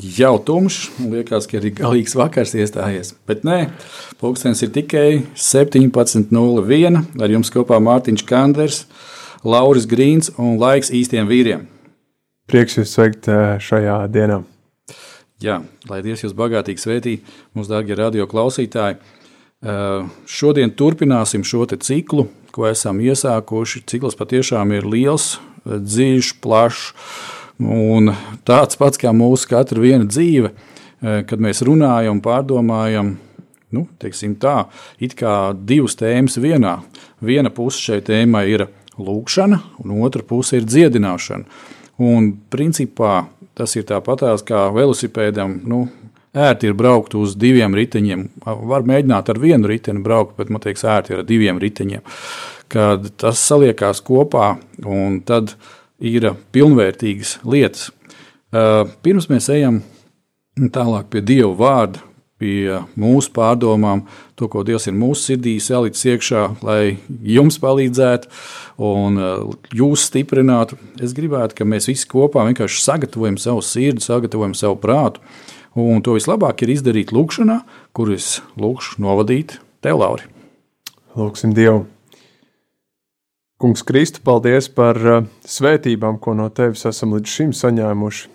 jau tumšs, liekas, ka arī galīgs vakars iestājies. Bet nē, pulkstenis ir tikai 17.01. Ar jums kopā Mārtiņš Kanders, Lauris Grīns un laiks īstiem vīriem. Prieks jūs sveikt eh, šajā dienā. Jā, lai Dievs jūs bagātīgi svētī, mūsu dārgie radio klausītāji. Eh, šodien turpināsim šo ciklu, ko esam iesākuši. Cikls patiešām ir liels, dziļš, plašs Un tāds pats kā mūsu katra viena dzīve, e, kad mēs runājam, pārdomājam, nu, tā, it kā divas tēmas vienā. Viena puse šai tēmai ir lūkšana, un otra puse ir dziedināšana. Un principā tas ir tāpatās kā velosipēdam. Nu, ērti ir braukt uz diviem riteņiem. Var mēģināt ar vienu riteni braukt, bet man liekas, ērti ir ar diviem riteņiem. Kad tas saliekās kopā, un tad ir pilnvērtīgas lietas. Pirms mēs ejam tālāk pie Dieva vārda, pie mūsu pārdomām, to, ko Dievs ir mūsu sirdīs ielicis iekšā, lai jums palīdzētu un jūs stiprinātu. Es gribētu, ka mēs visi kopā vienkārši sagatavojam savu sirdi, sagatavojam savu prātu. Un to vislabāk ir izdarīt lūkšanā, kuras lūkšu novadīt tev, Lauri. Lūksim Dievu! Kungs, Kristu, paldies par uh, svētībām, ko no tevis esam līdz šim saņēmuši.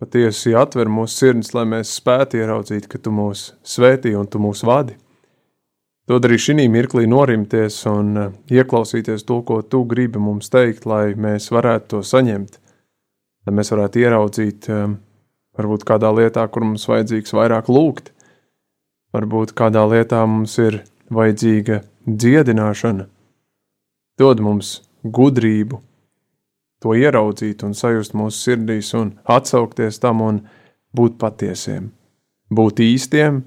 Patiesi atver mūsu sirdis, lai mēs spētu ieraudzīt, ka tu mūs svētī un tu mūs vadi. Dod arī šī mirklī norimties un uh, ieklausīties to, ko tu gribi mums teikt, lai mēs varētu to saņemt, lai mēs varētu ieraudzīt, um, varbūt kādā lietā, kur mums vajadzīgs vairāk lūgt, varbūt kādā lietā mums ir vajadzīga dziedināšana dod mums gudrību, to ieraudzīt un sajust mūsu sirdīs, un atsaukties tam un būt patiesiem, būt īstiem,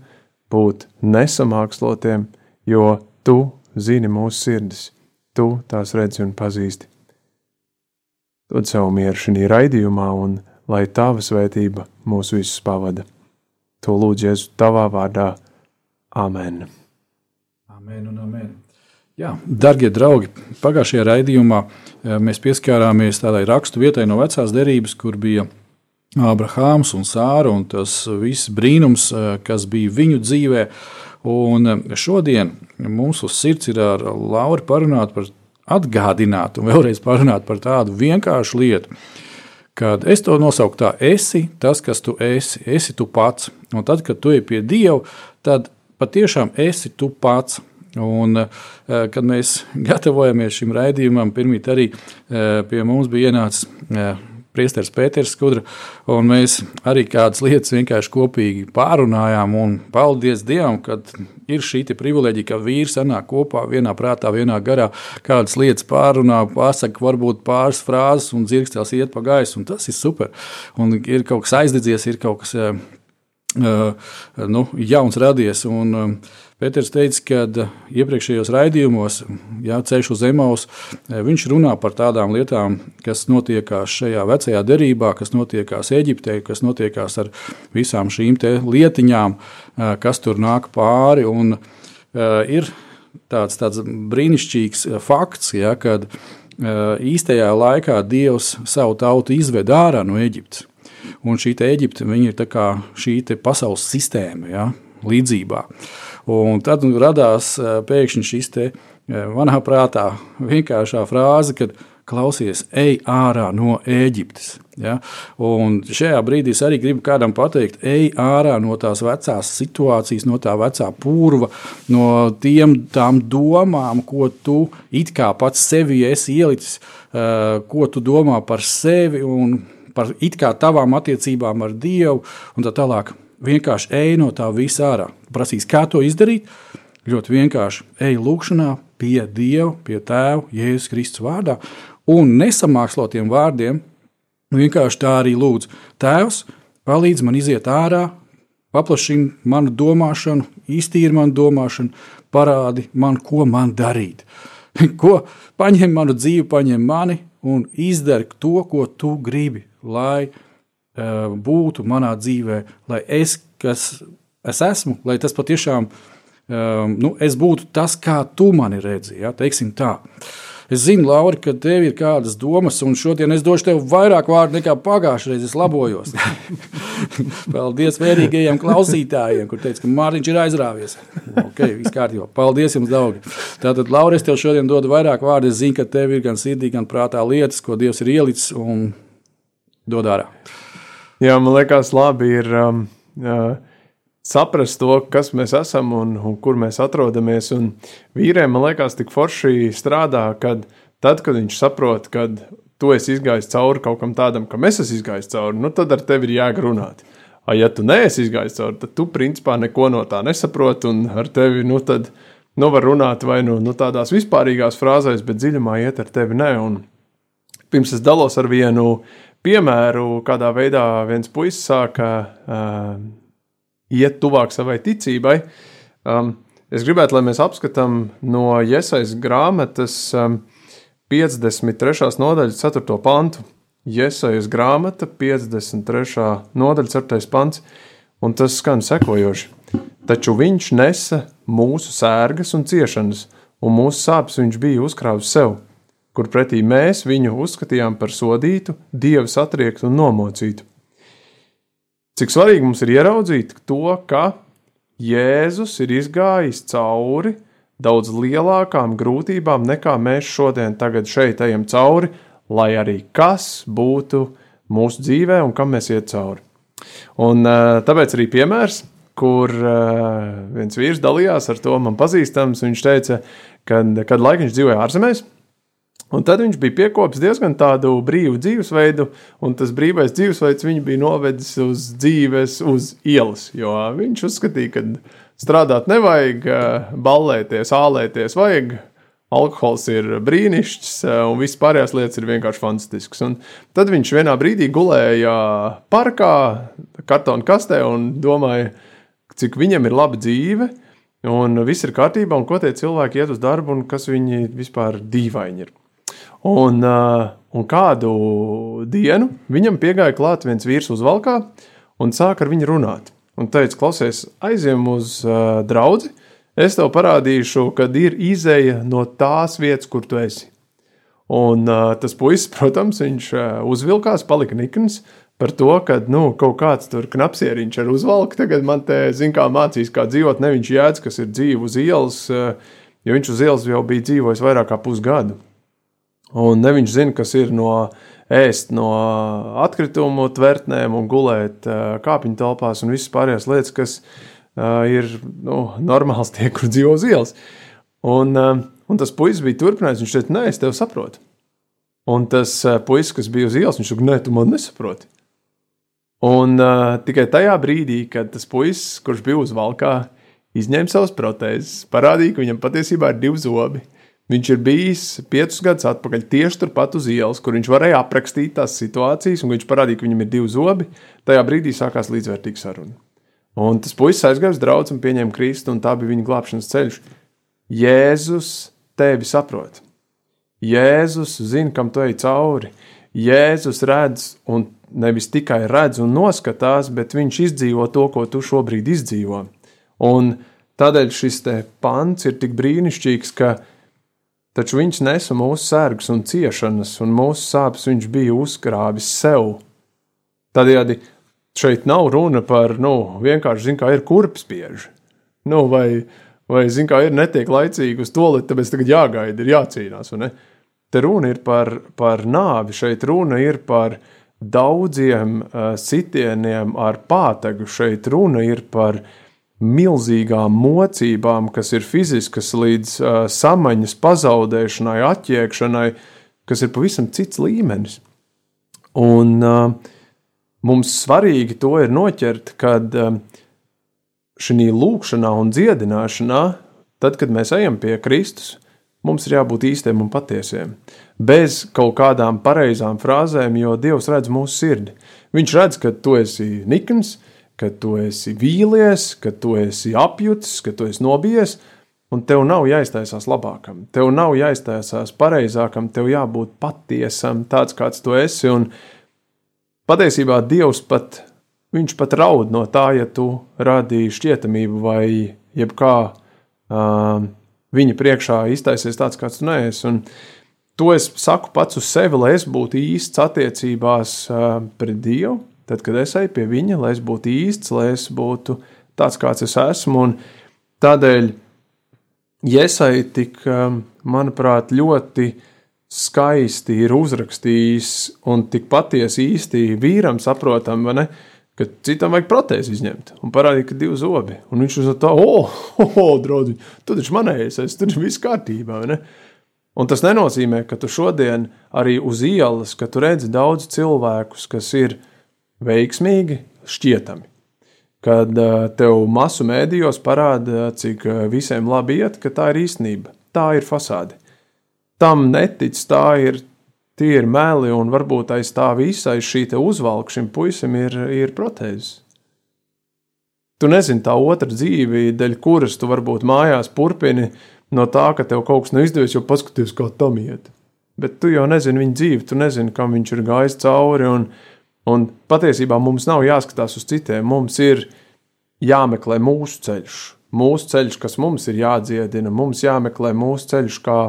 būt nesamākslotiem, jo tu zini mūsu sirdis, tu tās redzi un pazīsti. Dod savu mieru šajā raidījumā, un lai tava svētība mūs visus pavada. To lūdzu Jēzu tavā vārdā. Amen. Amen un amen. Jā, darbie draugi, pagājušajā raidījumā eh, mēs pieskārāmies tādai rakstu vietai no vecās derības, kur bija Abrahāms un Sāra un tas viss brīnums, eh, kas bija viņu dzīvē. Un eh, šodien mums uz sirds ir ar Lauru parunāt par atgādināt un vēlreiz parunāt par tādu vienkāršu lietu. Kad es to nosaucu tā, esi tas, kas tu esi, esi tu pats. Un tad, kad tu ej pie Dieva, tad patiešām esi tu pats. Un, eh, kad mēs gatavojamies šim raidījumam, pirmīt arī eh, pie mums bija ienācis eh, Priesteris Pēters Skudra, un mēs arī kādas lietas vienkārši kopīgi pārunājām. Paldies Dievam, ka ir šī privileģija, ka vīrs sanāk kopā vienā prātā, vienā garā, kādas lietas pārunā, pasaka varbūt pāris frāzes un dzirkstels iet pa gaisu, un tas ir super. Un ir kaut kas aizdedzies, ir kaut kas nu, jauns radies. Un, Pēters teica, ka iepriekšējos raidījumos, jā, ceļš uz Emaus, viņš runā par tādām lietām, kas notiekās šajā vecajā derībā, kas notiekās Eģiptē, kas notiekās ar visām šīm lietiņām, kas tur nāk pāri. Un, ir tāds, tāds brīnišķīgs fakts, ja, kad īstajā laikā Dievs savu tautu izved ārā no Eģiptes. Un šī Eģipte ir šī pasaules sistēma, ja, līdzībā. Un tad radās pēkšņi šis te, manā prātā vienkāršā frāze, ka klausies, ej ārā no Ēģiptes. Ja? Un šajā brīdī es arī gribu kādam pateikt, ej ārā no tās vecās situācijas, no tā vecā purva, no tiem, tām domām, ko tu it kā pats sevi esi ielicis, uh, ko tu domā par sevi un par it kā tavām attiecībām ar Dievu un tā tālāk. Vienkārši ej no tā visa ārā. Prasīs, kā to izdarīt? Ļoti vienkārši ej lūkšanā pie Dieva, pie Tēva, Jēzus Kristus vārdā un nesamākslotiem vārdiem. Vienkārši tā arī lūdzu. Tēvs, palīdz man iziet ārā, paplašini manu domāšanu, iztīri manu domāšanu, parādi man, ko man darīt. Ko paņem manu dzīvi, paņem mani un izdara to, ko tu gribi, lai būtu manā dzīvē, lai es, kas es esmu, lai tas patiešām um, nu, es būtu tas, kā tu mani redzi. Ja, tā. Es zinu, Lauri, ka tev ir kādas domas, un šodien es došu tev vairāk vārdu nekā pagājušajā reizē. Es labojos. Paldies vērīgajiem klausītājiem, kur teica, ka Mārtiņš ir aizrāvies. Okay, Paldies jums, draugi. Tātad, Lauri, es tev šodien dodu vairāk vārdu. Es zinu, ka tev ir gan sirdī, gan prātā lietas, ko Dievs ir ielicis un dod ārā. Jā, man liekas, labi ir. Um, uh, saprast to, kas mēs esam un, un kur mēs atrodamies. Un vīriem, man liekas, tik forši strādā, kad tad, kad viņš saprot, ka tu esi izgājis cauri kaut kam tādam, kam es esmu izgājis cauri, nu tad ar tevi ir jēga runāt. A, ja tu neesi izgājis cauri, tad tu principā neko no tā nesaproti, un ar tevi nu, tad, nu, var runāt vai nu, nu tādās vispārīgās frāzēs, bet dziļumā iet ar tevi ne. Un pirms es dalos ar vienu piemēru, kādā veidā viens puisis sāka uh, iet tuvāk savai ticībai. Um, es gribētu, lai mēs apskatām no Iesaistas grāmatas um, 53. nodaļas 4. pantu. Iesaistas grāmata 53. nodaļa 4. pants, un tas skan sekojoši. Taču viņš nesa mūsu sērgas un ciešanas, un mūsu sāpes viņš bija uzkrāvis sev, kur pretī mēs viņu uzskatījām par sodītu, dievs atriektu un nomocītu. Cik svarīgi mums ir ieraudzīt to, ka Jēzus ir izgājis cauri daudz lielākām grūtībām nekā mēs šodien šeit ejam cauri, lai arī kas būtu mūsu dzīvē un kam mēs iet cauri. Un, eh, tāpēc arī piemērs, kur eh, viens vīrs dalījās ar to man pazīstams. Viņš teica, ka kad laika viņš dzīvoja ārzemēs, Un tad viņš bija piekopis diezgan tādu brīvu dzīvesveidu, un tas brīvais dzīvesveids viņu bija novedis uz dzīves, uz ielas. Jo viņš uzskatīja, ka strādāt nevajag, ballēties, ālēties, vajag. Alkohols ir brīnišķīgs, un viss pārējās lietas ir vienkārši fantastisks. Un tad viņš vienā brīdī gulēja parkā, kartona kastē, un domāja, cik viņam ir laba dzīve, un viss ir kārtībā, un ko tie cilvēki iet uz darbu, un kas viņi vispār dīvaini ir. Un, uh, un kādu dienu viņam piegāja klāt viens vīrs uz valkā un sāka ar viņu runāt. Un teica, klausies, aizjām uz uh, draugu. Es tev parādīšu, kad ir izēja no tās vietas, kur tu esi. Un uh, tas puisis, protams, viņš uh, uzvilkās, palika nikns par to, ka nu, kaut kāds tur knapsieriņš ar uzvalku tagad man te zina, kā mācīs, kā dzīvot. Ne viņš jēdz, kas ir dzīve uz ielas, jo viņš uz ielas jau bija dzīvojis vairāk kā pusgadu. Un viņš zina, kas ir no ēst no atkritumu tvertnēm un gulēt kāpņu telpās un visas pārējās lietas, kas ir nu, normāls tie, kur dzīvo uz ielas. Un, un tas puisis bija turpinājis, viņš teica, nē, es tevi saprotu. Un tas puisis, kas bija uz ielas, viņš teica, nē, tu man nesaproti. Un uh, tikai tajā brīdī, kad tas puisis, kurš bija uz valkā, izņēma savas protēzes, parādīja, ka viņam patiesībā ir divi zobi. Viņš ir bijis piecus gadus atpakaļ tieši turpat uz ielas, kur viņš varēja aprakstīt tās situācijas, un viņš parādīja, ka viņam ir divi zobi. Tajā brīdī sākās līdzvērtīga saruna. Un tas puisis aizgāja uz draugu un pieņēma Kristu, un tā bija viņa glābšanas ceļš. Jēzus tevi saprot. Jēzus zina, kam tu ej cauri. Jēzus redz, un nevis tikai redz un noskatās, bet viņš izdzīvo to, ko tu šobrīd izdzīvo. Un tādēļ šis pants ir tik brīnišķīgs, ka viņš Taču viņš nesa mūsu sērgas un ciešanas, un mūsu sāpes viņš bija uzkrāvis sev. Tādējādi šeit nav runa par, nu, vienkārši, zin, kā ir kurpspieži. Nu, vai, vai zin, kā ir netiek laicīgi uz to, tāpēc tagad jāgaida, ir jācīnās. te runa ir par, par nāvi, šeit runa ir par daudziem uh, sitieniem ar pātagu, šeit runa ir par milzīgām mocībām, kas ir fiziskas līdz uh, samaņas pazaudēšanai, atķiekšanai, kas ir pavisam cits līmenis. Un uh, mums svarīgi to ir noķert, kad uh, šī lūkšanā un dziedināšanā, tad, kad mēs ejam pie Kristus, mums ir jābūt īstiem un patiesiem. Bez kaut kādām pareizām frāzēm, jo Dievs redz mūsu sirdi. Viņš redz, ka tu esi nikns, ka tu esi vīlies, ka tu esi apjutis, ka tu esi nobijies, un tev nav jāiztaisās labākam, tev nav jāiztaisās pareizākam, tev jābūt patiesam, tāds kāds tu esi. Un patiesībā Dievs pat, viņš pat raud no tā, ja tu rādīji šķietamību vai jebkā. Uh, viņa priekšā iztaisies tāds, kāds tu neesi. Un to es saku pats uz sevi, lai es būtu īsts attiecībās pret Dievu. Tad, kad es eju pie viņa, lai es būtu īsts, lai es būtu tāds, kāds es esmu. Un tādēļ Iesai tik, manuprāt, ļoti skaisti ir uzrakstījis un tik patiesi īsti vīram saprotam, vai ne? ka citam vajag protēzi izņemt un parādīt, ka divi zobi. Un viņš uz to, oh, oh, oh draugi, tu taču manējais, es tur viss kārtībā. Ne? Un tas nenozīmē, ka tu šodien arī uz ielas, ka tu redzi daudz cilvēkus, kas ir veiksmīgi, šķietami. Kad tev masu mēdījos parāda, cik visiem labi iet, ka tā ir īstenība, tā ir fasāde. Tam netic, tā ir tie ir meli, un varbūt aiz tā visa, aiz šī uzvalka šim puisim ir, ir protēzes. Tu nezini tā otra dzīve, dēļ kuras tu varbūt mājās turpini no tā, ka tev kaut kas neizdevies, jo paskaties, kā tam iet. Bet tu jau nezini viņa dzīvi, tu nezini, kam viņš ir gājis cauri. Un, un patiesībā mums nav jāskatās uz citiem. Mums ir jāmeklē mūsu ceļš, mūsu ceļš, kas mums ir jādziedina, mums jāmeklē mūsu ceļš, kā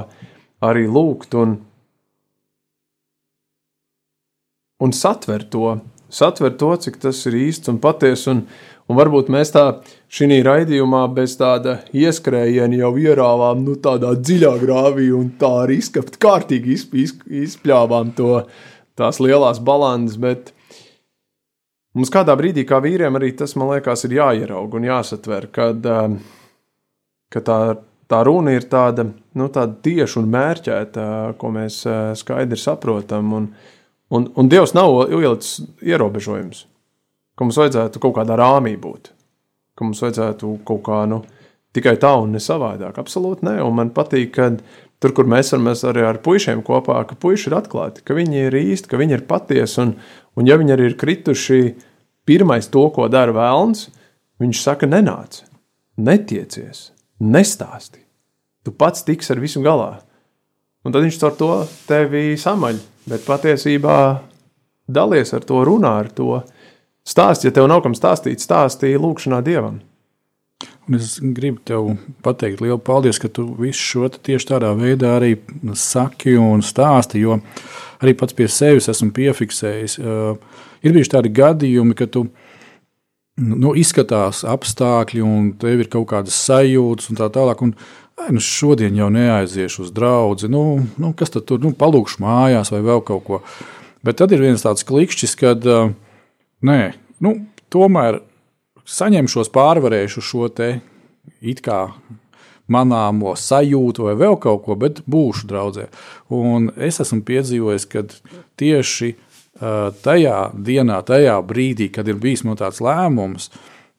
arī lūgt. Un, un satver to, satver to, cik tas ir īsts un patiess. Un, un varbūt mēs tā šī raidījumā bez tāda ieskrējiena jau ierāvām nu, tādā dziļā grāvī un tā arī izskapt kārtīgi izp, izp, izpļāvām to, tās lielās balances. Bet mums kādā brīdī, kā vīriem, arī tas man liekas, ir jāieraug un jāsatver, kad, um, ka tā, tā runa ir tāda, nu, tāda tieša un mērķēta, ko mēs uh, skaidri saprotam. Un, Un, un Dievs nav ielicis ierobežojumus, ka mums vajadzētu kaut kādā rāmī būt, ka mums vajadzētu kaut kā nu, tikai tā un ne savādāk. Absolūti nē, un man patīk, ka tur, kur mēs esam arī ar puišiem kopā, ka puiši ir atklāti, ka viņi ir īsti, ka viņi ir patiesi, un, un ja viņi arī ir krituši pirmais to, ko dara vēlns, viņš saka, nenāc, netiecies, nestāsti. Tu pats tiks ar visu galā. Un tad viņš ar to tevi samaļ bet patiesībā dalies ar to, runā ar to. Stāst, ja tev nav kam stāstīt, stāstīja lūkšanā dievam. Un es gribu tev pateikt lielu paldies, ka tu visu šo tieši tādā veidā arī saki un stāsti, jo arī pats pie sevis esmu piefiksējis. Uh, ir bijuši tādi gadījumi, ka tu nu, izskatās apstākļi un tev ir kaut kādas sajūtas un tā tālāk. Un, Ai, nu šodien jau neaiziešu uz draugu, nu, nu, kas tad tur, nu, palūkšu mājās vai vēl kaut ko. Bet tad ir viens tāds klikšķis, kad uh, nē, nu, tomēr saņemšos, pārvarēšu šo te it kā manāmo sajūtu vai vēl kaut ko, bet būšu draudzē. Un es esmu piedzīvojis, ka tieši uh, tajā dienā, tajā brīdī, kad ir bijis no tāds lēmums,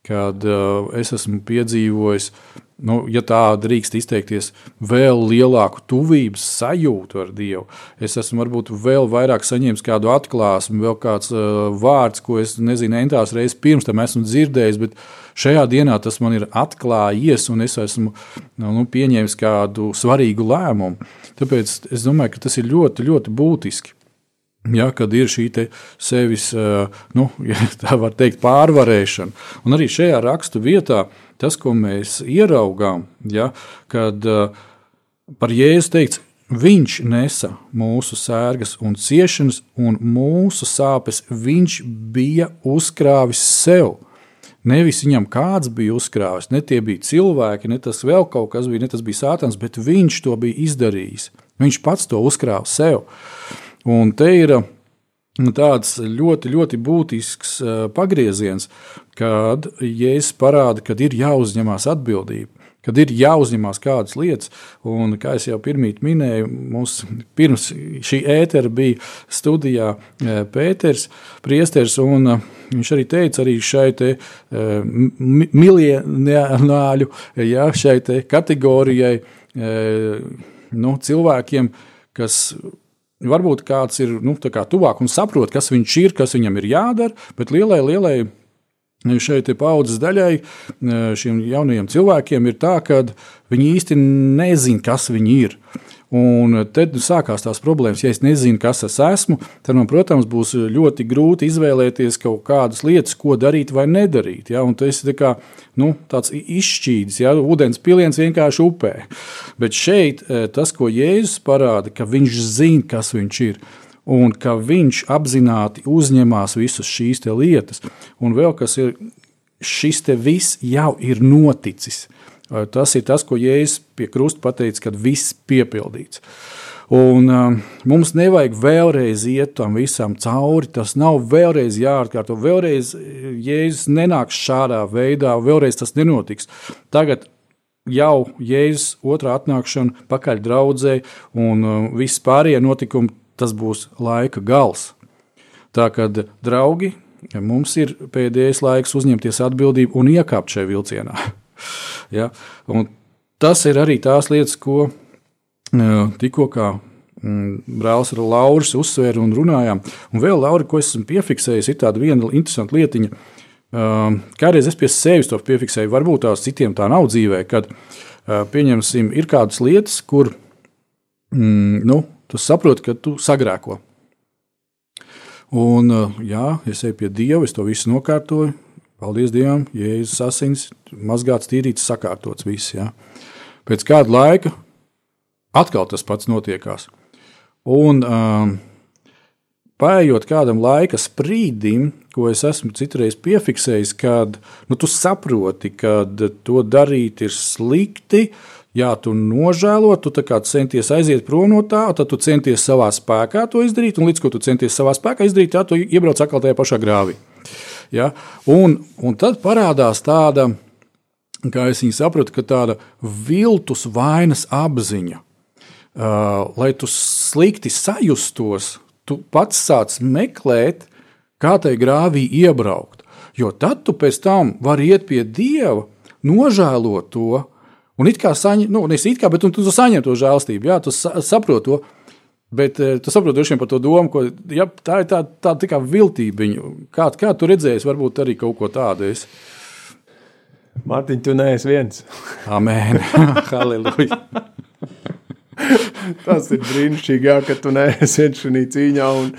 kad uh, es esmu piedzīvojis nu, ja tā drīkst izteikties, vēl lielāku tuvības sajūtu ar Dievu. Es esmu varbūt vēl vairāk saņēmis kādu atklāsmi, vēl kāds uh, vārds, ko es nezinu, entās reizes pirms tam esmu dzirdējis, bet šajā dienā tas man ir atklājies, un es esmu nu, nu pieņēmis kādu svarīgu lēmumu. Tāpēc es domāju, ka tas ir ļoti, ļoti būtiski. Ja, kad ir šī sevis, nu, ja tā var teikt, pārvarēšana. Un arī šajā rakstu vietā tas, ko mēs ieraugām, ja, kad par Jēzu teikts, Viņš nesa mūsu sērgas un ciešanas, un mūsu sāpes viņš bija uzkrāvis sev. Nevis viņam kāds bija uzkrāvis, ne tie bija cilvēki, ne tas vēl kaut kas bija, ne tas bija sātans, bet viņš to bija izdarījis. Viņš pats to uzkrāja sev. Un te ir tāds ļoti, ļoti būtisks pagrieziens, kad Jēzus parāda, ka ir jāuzņemās atbildība kad ir jāuzņemās kādas lietas. Un, kā jau pirmīt minēju, mums pirms šī ētera bija studijā e, Pēters, Priesters, un e, viņš arī teica, arī šai te miljonāļu, ja, šai te kategorijai nu, cilvēkiem, kas varbūt kāds ir nu, kā tuvāk un saprot, kas viņš ir, kas viņam ir jādara, bet lielai, lielai šeit paudzes daļai, e, šiem jaunajiem cilvēkiem, ir tā, ka viņi īsti nezina, kas viņi ir. Un tad sākās tās problēmas. Ja es nezinu, kas es esmu, tad man, protams, būs ļoti grūti izvēlēties kaut kādas lietas, ko darīt vai nedarīt. Ja? Un tas ir tā kā, nu, tāds izšķīdis, ja ūdens piliens vienkārši upē. Bet šeit e, tas, ko Jēzus parāda, ka viņš zina, kas viņš ir un ka viņš apzināti uzņemās visas šīs lietas. Un vēl kas ir, šis viss jau ir noticis. Tas ir tas, ko Jēzus pie krusta pateica, kad viss piepildīts. Un, um, mums nevajag vēlreiz iet tam visam cauri. Tas nav vēlreiz jāatkārto. Vēlreiz Jēzus nenāks šādā veidā, vēlreiz tas nenotiks. Tagad jau Jēzus otrā atnākšana, pakaļ draudzē un um, viss pārējie notikumi tas būs laika gals. Tā kā, draugi, mums ir pēdējais laiks uzņemties atbildību un iekāpt šajā vilcienā. ja? Un tas ir arī tās lietas, ko tikko mm, brālis Lauris uzsvēra un runājām. Un vēl, Lauri, ko esmu piefiksējis, ir tāda viena interesanta lietiņa. Kādreiz es pie sevis to piefiksēju, varbūt tās citiem tā nav dzīvē, kad pieņemsim, ir kādas lietas, kur mm, nu, tu saproti, ka tu sagrēko. Un, eh, jā, es eju pie Dieva, es to visu nokārtoju. Paldies Dievam, Jēzus asins, mazgāts, tīrīts, sakārtots viss. Jā. Pēc kāda laika atkal tas pats notiekās. Un um, Paiet kādam laika sprīdim, ko es esmu citreiz piefiksējis, kad nu, tu saproti, ka to darīt ir slikti, uh, Jā, tu nožēlo, tu centies aiziet prom no tā, tad tu centies savā spēkā to izdarīt, un līdz ko tu centies savā spēkā izdarīt, tā tu iebrauc atkal tajā pašā grāvī. Ja? Un, un tad parādās tāda, kā es viņu sapratu, tāda viltus vainas apziņa. Uh, lai tu slikti sajustos, tu pats sāc meklēt, kā tai grāvī iebraukt. Jo tad tu pēc tam vari iet pie dieva, nožēlot to, Un it kā saņem, nu, nevis it kā, bet tu, tu saņem to žēlstību, jā, tu saproti to. Bet uh, tu saproti droši vien par to domu, ka ja, tā ir tāda tā, tā kā viltība. Kā, kā tu redzēji, varbūt arī kaut ko tādu. Es. Mārtiņ, tu neesi viens. Amen. Halleluja. Tas ir brīnišķīgi, jā, ka tu neesi viens šajā cīņā. Un,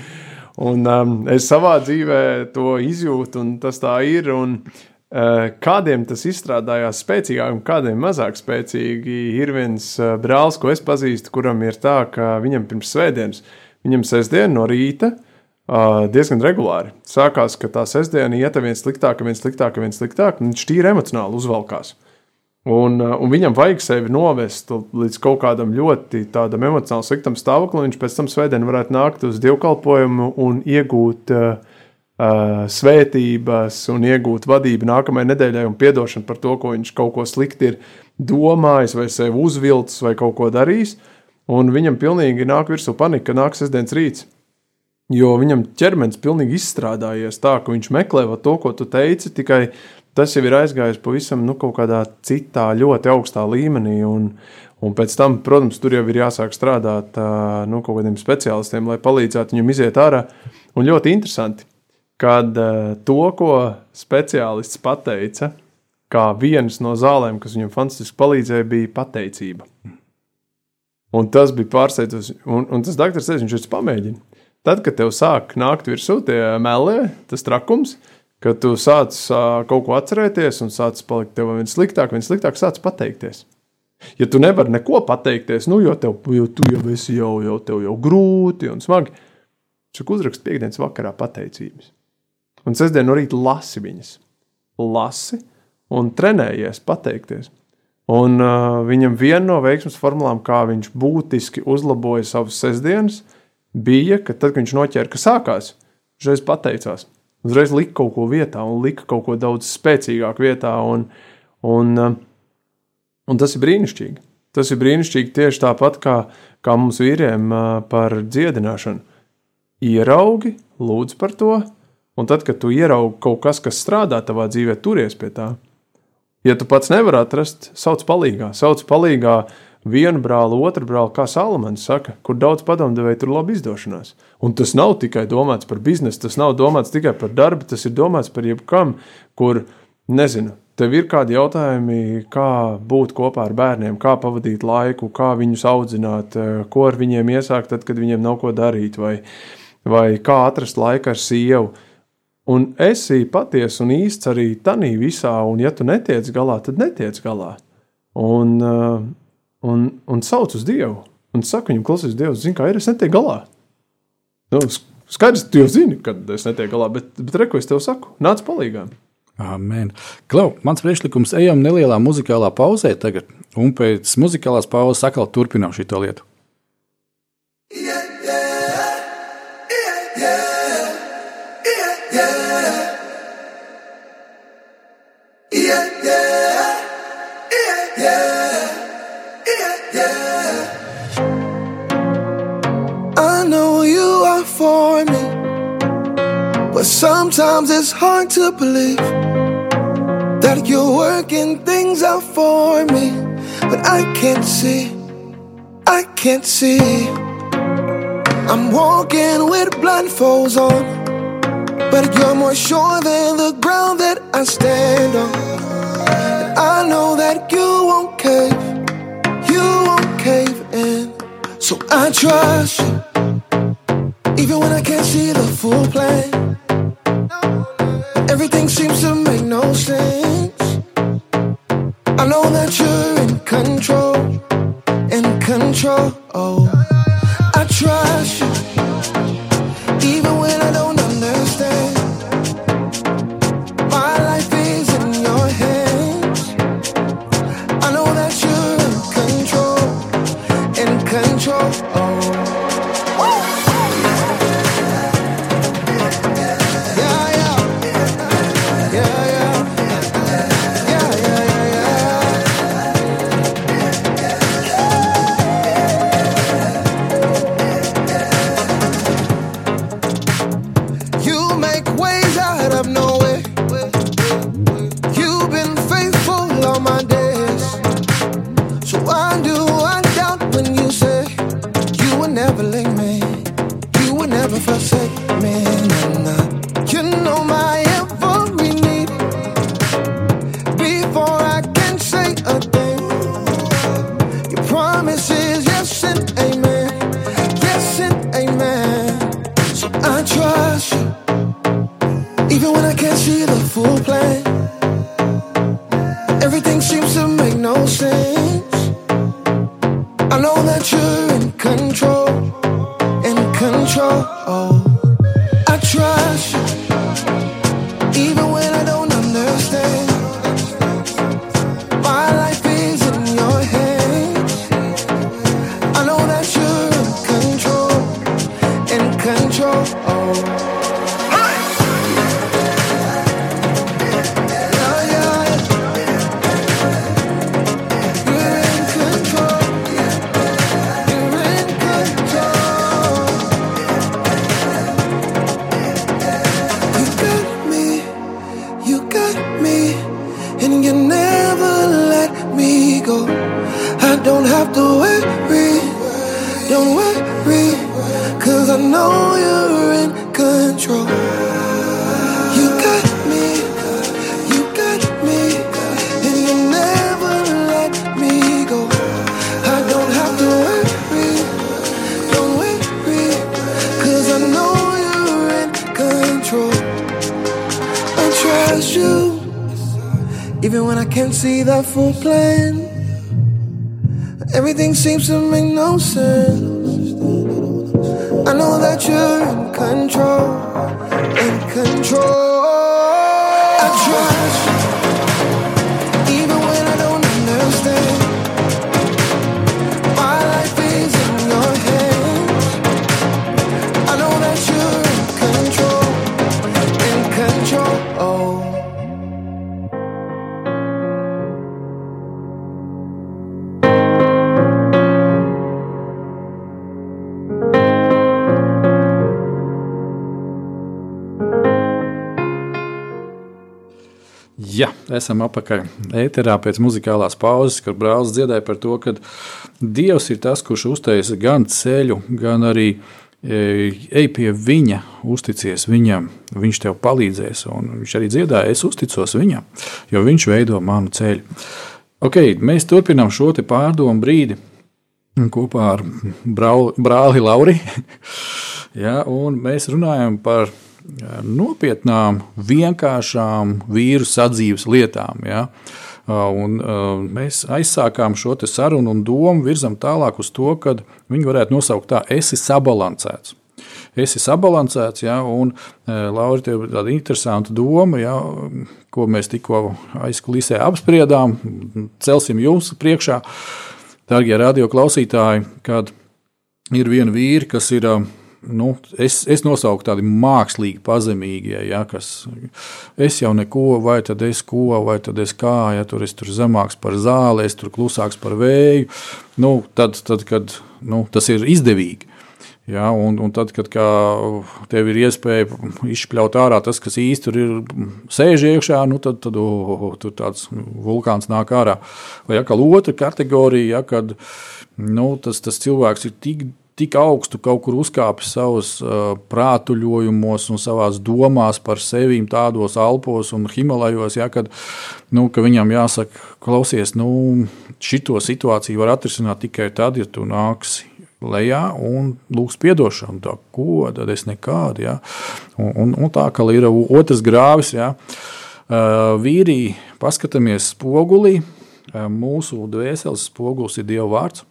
un um, es savā dzīvē to izjūtu, un tas tā ir. Un, uh, Eh, kādiem tas izstrādājās spēcīgāk, un kādiem mazāk spēcīgi. Ir viens eh, brālis, ko es pazīstu, kuram ir tā, ka viņam pirms svētdienas, viņam sestdiena no rīta eh, diezgan regulāri sākās, ka tā sestdiena iet viens sliktāk, viens sliktāk, viens sliktāk, un viņš tīri emocionāli uzvalkās. Un, un viņam vajag sevi novest līdz kaut kādam ļoti tādam emocionāli sliktam stāvoklim, viņš pēc tam svētdien varētu nākt uz dievkalpojumu un iegūt uh, svētības un iegūt vadību nākamajai nedēļai un atdošanu par to, ko viņš kaut ko slikti ir domājis, vai sev uzvilcis, vai kaut ko darījis. Un viņam pilnīgi nāk virsū panika, ka nāk sestdienas rīts. Jo viņam ķermenis pilnīgi izstrādājies tā, ka viņš meklē to, ko tu teici, tikai tas jau ir aizgājis pavisam nu, kaut kādā citā, ļoti augstā līmenī. Un, un pēc tam, protams, tur jau ir jāsāk strādāt nu, kaut kādiem speciālistiem, lai palīdzētu viņam iziet ārā. Un ļoti interesanti, kad uh, to, ko speciālists pateica, kā vienas no zālēm, kas viņam fantastiski palīdzēja, bija pateicība. Un tas bija pārsteidzoši. Un, un tas doktors teica, viņš to pamēģina. Tad, kad tev sāk nākt virsū tie melē, tas trakums, kad tu sāc uh, kaut ko atcerēties un sāc palikt tev vien sliktāk, vien sliktāk, sāc pateikties. Ja tu nevari neko pateikties, nu, jo, tev, jo tu jau esi jau, jau, jau grūti un smagi, tad uzrakst piekdienas vakarā pateicības. Un sestdien no rīta lasi viņas. Lasi un trenējies pateikties. Un uh, viņam viena no veiksmes formulām, kā viņš būtiski uzlaboja savas sestdienas, bija, ka tad, kad viņš noķēra, ka sākās, uzreiz pateicās. Uzreiz lika kaut ko vietā, un lika kaut ko daudz spēcīgāku vietā. Un, un, uh, un tas ir brīnišķīgi. Tas ir brīnišķīgi tieši tāpat kā, kā mums vīriem uh, par dziedināšanu. Ieraugi, lūdz par to, un tad, kad tu ieraugi kaut kas, kas strādā tavā dzīvē, turies pie tā. Ja tu pats nevari atrast, sauc palīgā, sauc palīgā vienu brāli, otru brāli, kā Salamans saka, kur daudz padomdevēju tur labi izdošanās. Un tas nav tikai domāts par biznesu, tas nav domāts tikai par darbu, tas ir domāts par jebkam, kur, nezinu, tev ir kādi jautājumi, kā būt kopā ar bērniem, kā pavadīt laiku, kā viņus audzināt, ko ar viņiem iesākt, tad, kad viņiem nav ko darīt, vai, vai kā atrast laiku ar sievu Un esi patiesa un īsts arī tanī visā, un ja tu netiec galā, tad netiec galā. Un, uh, un, un sauc uz Dievu. Un saka viņam, klausies, Dievs, zini, kā ir, es netieku galā. Nu, skaidrs, tu jau zini, kad es netieku galā, bet, bet reku es tev saku, nāc palīgā. Amen. Klau, mans priekšlikums, ejam nelielā muzikālā pauzē tagad, un pēc muzikālās pauzes atkal turpinām šo lietu. But sometimes it's hard to believe that you're working things out for me. But I can't see, I can't see. I'm walking with blindfolds on, but you're more sure than the ground that I stand on. I know that you won't cave, you won't cave in. So I trust you. Even when I can't see the full plan, everything seems to make no sense. I know that you're in control, Everything seems to make no sense. I know that you're in control, in control. Plan. Everything seems to make no sense. Esam apakaļ ēterā pēc muzikālās pauzes, kur brālis dziedāja par to, ka Dievs ir tas, kurš uztaisa gan ceļu, gan arī e, ej pie viņa, uzticies viņam, viņš tev palīdzēs. Viņš arī dziedāja, es uzticos viņam, jo viņš veido manu ceļu. Okay, mēs turpinām šo pārdomu brīdi kopā ar brāli Lauri. ja, mēs runājam par nopietnām, vienkāršām vīru sadzīves lietām. Ja? Un, uh, mēs aizsākām šo sarunu un domu virzam tālāk uz to, ka viņi varētu nosaukt tā, esi sabalansēts. Esi sabalansēts, ja, un uh, Laura, tev ir tāda interesanta doma, ja, ko mēs tikko aizkulisē apspriedām, celsim jums priekšā, darbie radioklausītāji, kad ir viena vīra, kas ir uh, nu, es, es nosaucu tādi mākslīgi pazemīgie, ja, kas es jau neko, vai tad es ko, vai tad es kā, ja tur es tur zemāks par zāli, es tur klusāks par vēju, nu, tad, tad kad nu, tas ir izdevīgi. Ja, un, un tad, kad tev ir iespēja izšķaut ārā tas, kas īstenībā sēž iekšā, nu, tad, tad oh, tur tāds vulkāns nāk ārā. Vai ja, otra kategorija, ja, kad nu, tas, tas cilvēks ir tik tik augstu kaut kur uzkāpis savos uh, prātuļojumos un savās domās par sevi, tādos alpos un himalajos, ja, kad nu, ka viņam jāsaka, klausies, nu, šito situāciju var atrisināt tikai tad, ja tu nāksi lejā un lūgs atdošanu. Tā, ko tad es nekādu. Ja? Un, un, un tā kā ir otrs grāvis, ja? uh, vīrī, paskatāmies spogulī. Uh, mūsu dvēseles spogulis ir Dieva vārds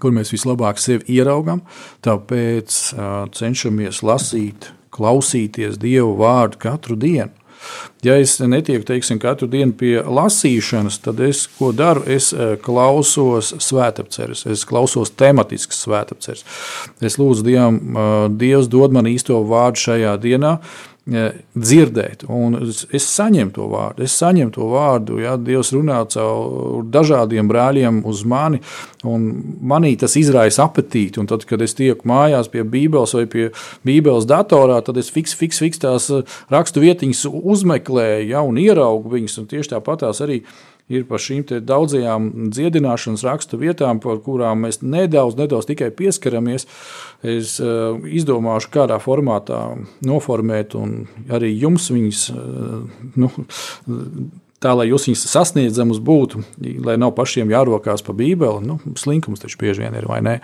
kur mēs vislabāk sevi ieraugam. Tāpēc uh, cenšamies lasīt, klausīties Dievu vārdu katru dienu. Ja es netieku teiksim, katru dienu pie lasīšanas, tad es ko daru? Es klausos svētapceres, es klausos tematiskas svētapceres. Es lūdzu Dievam, Dievs dod man īsto vārdu šajā dienā dzirdēt. Un es saņemu to vārdu. Es saņemu to vārdu. Ja, Dievs runā caur dažādiem brāļiem uz mani, un manī tas izraisa apetīti. Un tad, kad es tieku mājās pie Bībeles vai pie Bībeles datorā, tad es fiks, fiks, fiks tās rakstu vietiņas uzmeklēju ja, un ieraugu viņas. Un tieši tāpat tās arī ir par šīm daudzajām dziedināšanas rakstu vietām, par kurām mēs nedaudz, nedaudz tikai pieskaramies. Es uh, izdomāšu, kādā formātā noformēt, un arī jums viņas uh, nu, tā, lai jūs viņus sasniedzamus būtu, lai nav pašiem jārokās pa Bībeli. Nu, slinkums taču bieži vien ir, vai ne?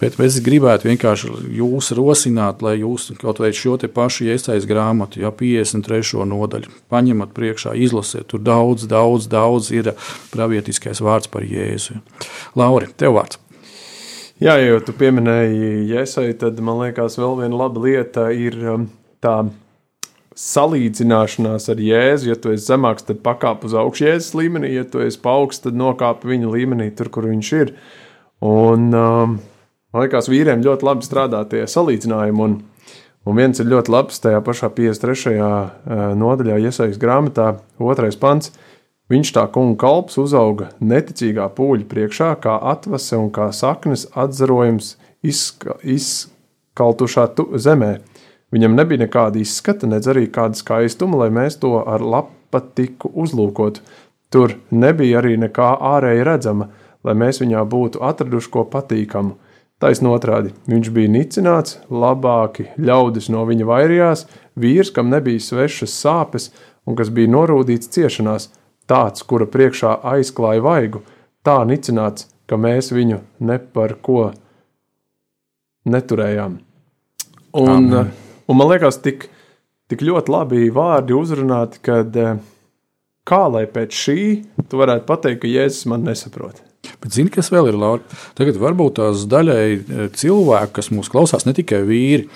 Bet es gribētu vienkārši jūs rosināt, lai jūs kaut vai šo te pašu iesaistītu grāmatu, ja 53. nodaļu, paņemat priekšā, izlasiet. Tur daudz, daudz, daudz ir pravietiskais vārds par Jēzu. Lauri, tev vārds. Jā, jau tu pieminēji Jēzu, tad man liekas, vēl viena laba lieta ir um, tā salīdzināšanās ar jēzu. Ja tu esi zemāks, tad pakāp uz augšu jēzus līmenī, ja tu esi paaugsts, tad nokāp viņa līmenī, tur, kur viņš ir. Un, um, man liekas, vīriem ļoti labi strādā tie salīdzinājumi. Un, un viens ir ļoti labs tajā pašā 53. Uh, nodaļā, iesaistīts grāmatā, otrais pants. Viņš tā kunga kalps uzauga neticīgā pūļa priekšā, kā atvase un kā saknes atzarojums izska, izkaltušā zemē Viņam nebija nekāda izskata, nedz arī kāda skaistuma, lai mēs to ar lapatiku uzlūkotu. Tur nebija arī nekā ārēji redzama, lai mēs viņā būtu atraduši ko patīkamu. Taisn otrādi, viņš bija nicināts, labāki ļaudis no viņa vairījās, vīrs, kam nebija svešas sāpes un kas bija norūdīts ciešanās, tāds, kura priekšā aizklāja vaigu, tā nicināts, ka mēs viņu ne par ko neturējām. Un, Amen. Un man liekas, tik, tik ļoti labi vārdi uzrunāti, kad eh, kā lai pēc šī tu varētu pateikt, ka Jēzus man nesaprot. Bet zini, kas vēl ir Laura? Tagad varbūt tās daļai eh, cilvēki, kas mūs klausās, ne tikai vīri,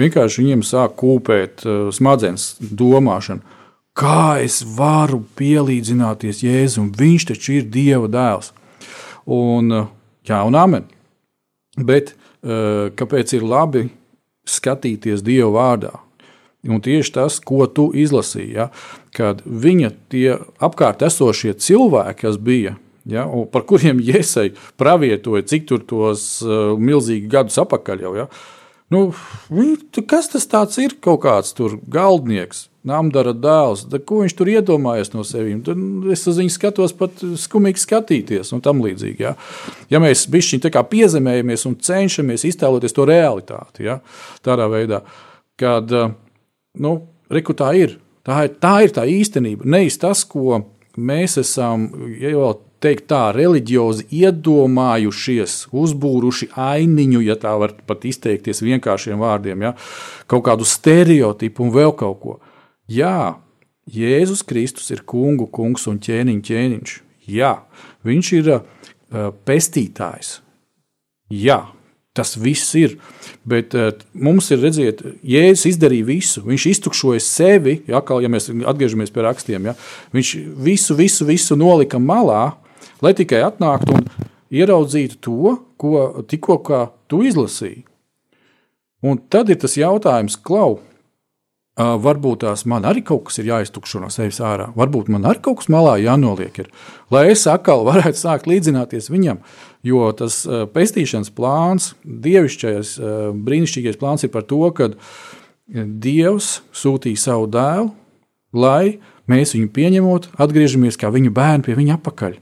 vienkārši viņiem sāk kūpēt uh, smadzenes domāšanu. Kā es varu pielīdzināties Jēzum? Viņš taču ir Dieva dēls. Un, jā, un amen. Bet kāpēc ir labi skatīties Dieva vārdā. Un tieši tas, ko tu izlasīji, ja, kad viņa tie apkārt esošie cilvēki, kas bija, ja, par kuriem Jēzus pravietoja, cik tur tos uh, milzīgi gadus atpakaļ jau. Ja, nu, kas tas ir? Kaut kāds tur galdnieks. Namdara dēls, da, ko viņš tur iedomājas no sevis. Es uz viņu skatos, pat skumīgi skatīties, un tam līdzīgi. Ja, ja mēs bišķiņi piezemējamies un cenšamies iztēloties to realitāti, ja, tādā veidā, kad nu, reku tā ir. Tā ir, tā ir tā īstenība. Nevis tas, ko mēs esam jau teikt, tā reliģiozi iedomājušies, uzbūruši ainiņu, ja tā var pat izteikties vienkāršiem vārdiem, ja? kaut kādu stereotipu un vēl kaut ko. Jā, Jēzus Kristus ir kungu kungs un ķēniņš ķēniņš. Jā, viņš ir uh, pestītājs. Jā, tas viss ir. Bet uh, mums ir redzēt, Jēzus izdarīja visu. Viņš iztukšoja sevi, ja, kā, ja mēs atgriežamies pie rakstiem. Ja, viņš visu, visu, visu nolika malā, lai tikai atnāktu un ieraudzītu to, ko tikko tu izlasīji. Un tad ir tas jautājums, klau, varbūt tās man arī kaut kas ir jāiztukšo no sevis ārā. Varbūt man arī kaut kas malā jānoliek, ir, lai es atkal varētu sākt līdzināties viņam. Jo tas pestīšanas plāns, dievišķais, brīnišķīgais plāns ir par to, ka Dievs sūtīja savu dēlu, lai mēs viņu pieņemot, atgriežamies kā viņa bērni pie viņa apakaļ.